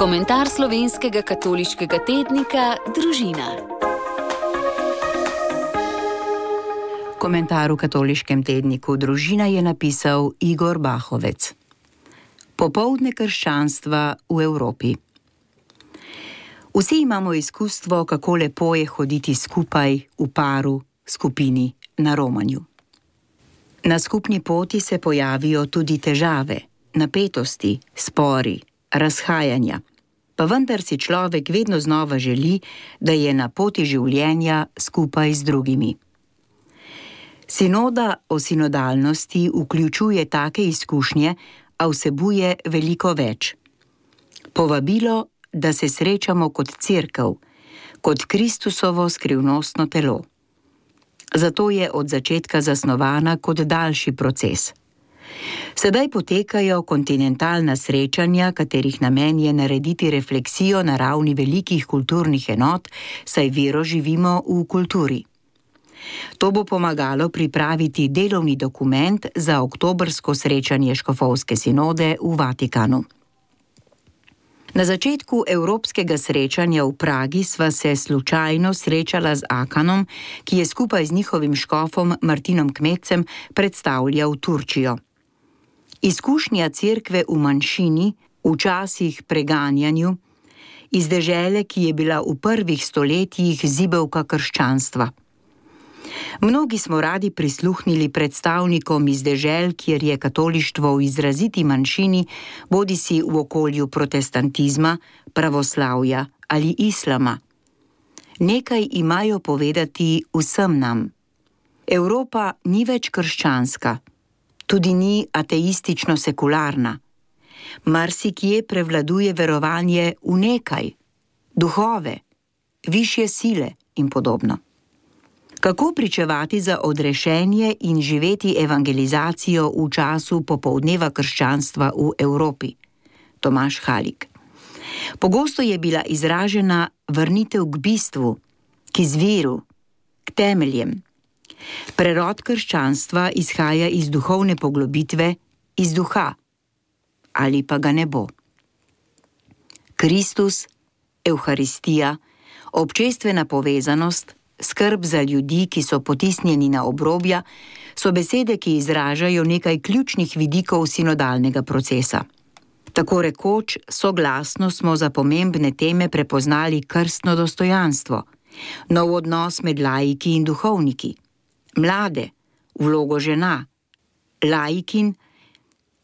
Komentar slovenskega katoliškega tednika Družina. Komentar v katoliškem tedniku Družina je napisal Igor Bahovec. Popovdne krščanstva v Evropi. Vsi imamo izkustvo, kako lepo je hoditi skupaj, v paru, skupini, na romanju. Na skupni poti se pojavijo tudi težave, napetosti, spori, razhajanja, pa vendar si človek vedno znova želi, da je na poti življenja skupaj z drugimi. Sinoda o sinodalnosti vključuje take izkušnje, a vsebuje veliko več. Povabilo, da se srečamo kot crkv, kot Kristusovo skrivnostno telo. Zato je od začetka zasnovana kot daljši proces. Sedaj potekajo kontinentalna srečanja, katerih namen je narediti refleksijo na ravni velikih kulturnih enot, saj vero živimo v kulturi. To bo pomagalo pripraviti delovni dokument za oktobrsko srečanje Škofovske sinode v Vatikanu. Na začetku evropskega srečanja v Pragi sva se slučajno srečala z Akanom, ki je skupaj z njihovim škofom Martinom Kmecem predstavljal Turčijo. Izkušnja cerkve v manjšini, včasih preganjanju, iz dežele, ki je bila v prvih stoletjih zibelka krščanstva. Mnogi smo radi prisluhnili predstavnikom iz dežel, kjer je katolištvo v izraziti manjšini, bodi si v okolju protestantizma, pravoslavja ali islama. Nekaj imajo povedati vsem nam. Evropa ni več krščanska, tudi ni ateistično sekularna. Marsikje prevladuje verovanje v nekaj, duhove, više sile in podobno. Kako pričevati za odrešenje in živeti evangelizacijo v času popovdneva krščanstva v Evropi? Tomaš Halik. Pogosto je bila izražena vrnitev k bistvu, k izviru, k temeljem. Prerod krščanstva izhaja iz duhovne poglobitve, iz duha, ali pa ga ne bo. Kristus, Euharistija, občestvena povezanost, skrb za ljudi, ki so potisnjeni na obrobja, so besede, ki izražajo nekaj ključnih vidikov sinodalnega procesa. Tako rekoč, soglasno smo za pomembne teme prepoznali krstno dostojanstvo, nov odnos med laiki in duhovniki, mlade, vlogo žena, laikin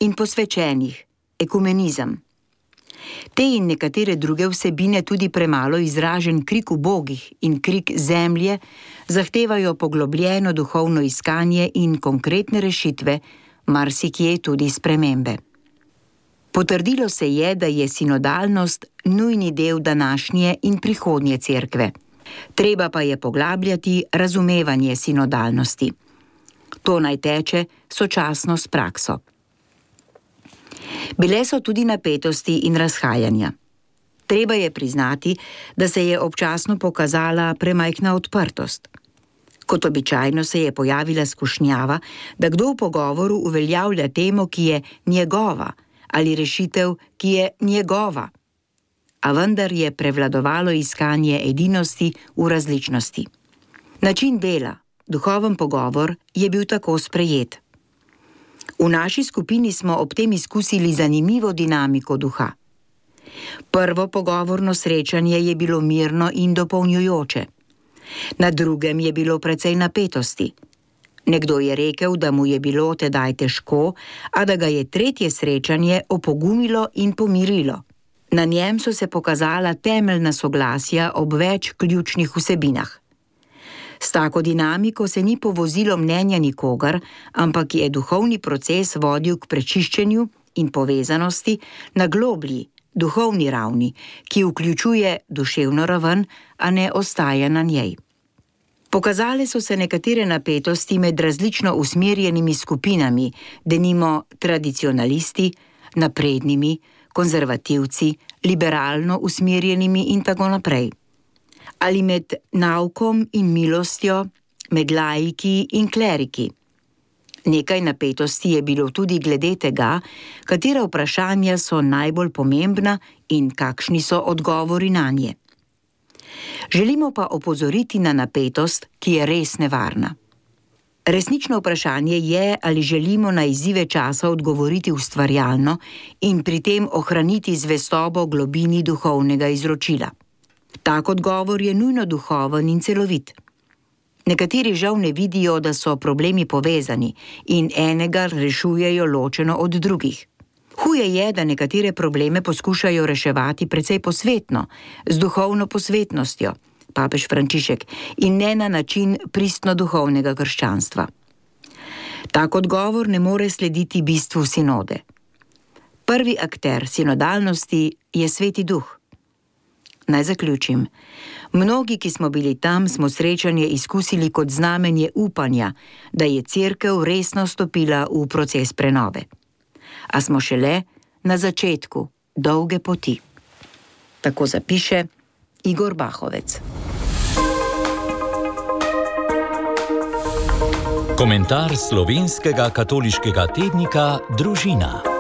in posvečenih, ekumenizem. Te in nekatere druge vsebine, tudi premalo izražen krik ubogih in krik zemlje, zahtevajo poglobljeno duhovno iskanje in konkretne rešitve, marsikje tudi spremembe. Potrdilo se je, da je sinodalnost nujni del današnje in prihodnje cerkve. Treba pa je poglabljati razumevanje sinodalnosti. To naj teče sočasno s prakso. Bile so tudi napetosti in razhajanja. Treba je priznati, da se je občasno pokazala premajhna odprtost. Kot običajno se je pojavila skušnjava, da kdo v pogovoru uveljavlja temo, ki je njegova, ali rešitev, ki je njegova. A vendar je prevladovalo iskanje edinosti v različnosti. Način dela, duhoven pogovor, je bil tako sprejet. V naši skupini smo ob tem izkusili zanimivo dinamiko duha. Prvo pogovorno srečanje je bilo mirno in dopolnjujoče. Na drugem je bilo precej napetosti. Nekdo je rekel, da mu je bilo tedaj težko, a da ga je tretje srečanje opogumilo in pomirilo. Na njem so se pokazala temeljna soglasja ob več ključnih vsebinah. S tako dinamiko se ni povozilo mnenja nikogar, ampak je duhovni proces vodil k prečiščenju in povezanosti na globlji, duhovni ravni, ki vključuje duševno raven, a ne ostaja na njej. Pokazale so se nekatere napetosti med različno usmerjenimi skupinami, denimo tradicionalisti, naprednimi, konzervativci, liberalno usmerjenimi in tako naprej ali med naukom in milostjo, med laiki in kleriki. Nekaj napetosti je bilo tudi glede tega, katera vprašanja so najbolj pomembna in kakšni so odgovori na nje. Želimo pa opozoriti na napetost, ki je res nevarna. Resnično vprašanje je, ali želimo na izzive časa odgovoriti ustvarjalno in pri tem ohraniti zvestobo globini duhovnega izročila. Tak odgovor je nujno duhoven in celovit. Nekateri žal ne vidijo, da so problemi povezani in enega rešujejo ločeno od drugih. Huje je, da nekatere probleme poskušajo reševati precej posvetno, z duhovno posvetnostjo, papež Frančišek, in ne na način pristno-duhovnega krščanstva. Tak odgovor ne more slediti bistvu sinode. Prvi akter sinodalnosti je sveti duh. Naj zaključim. Mnogi, ki smo bili tam, smo srečanje izkusili kot znamenje upanja, da je crkev resno stopila v proces prenove. A smo šele na začetku dolge poti. Tako zapiše Igor Bahovec. Komentar slovenskega katoliškega tednika Družina.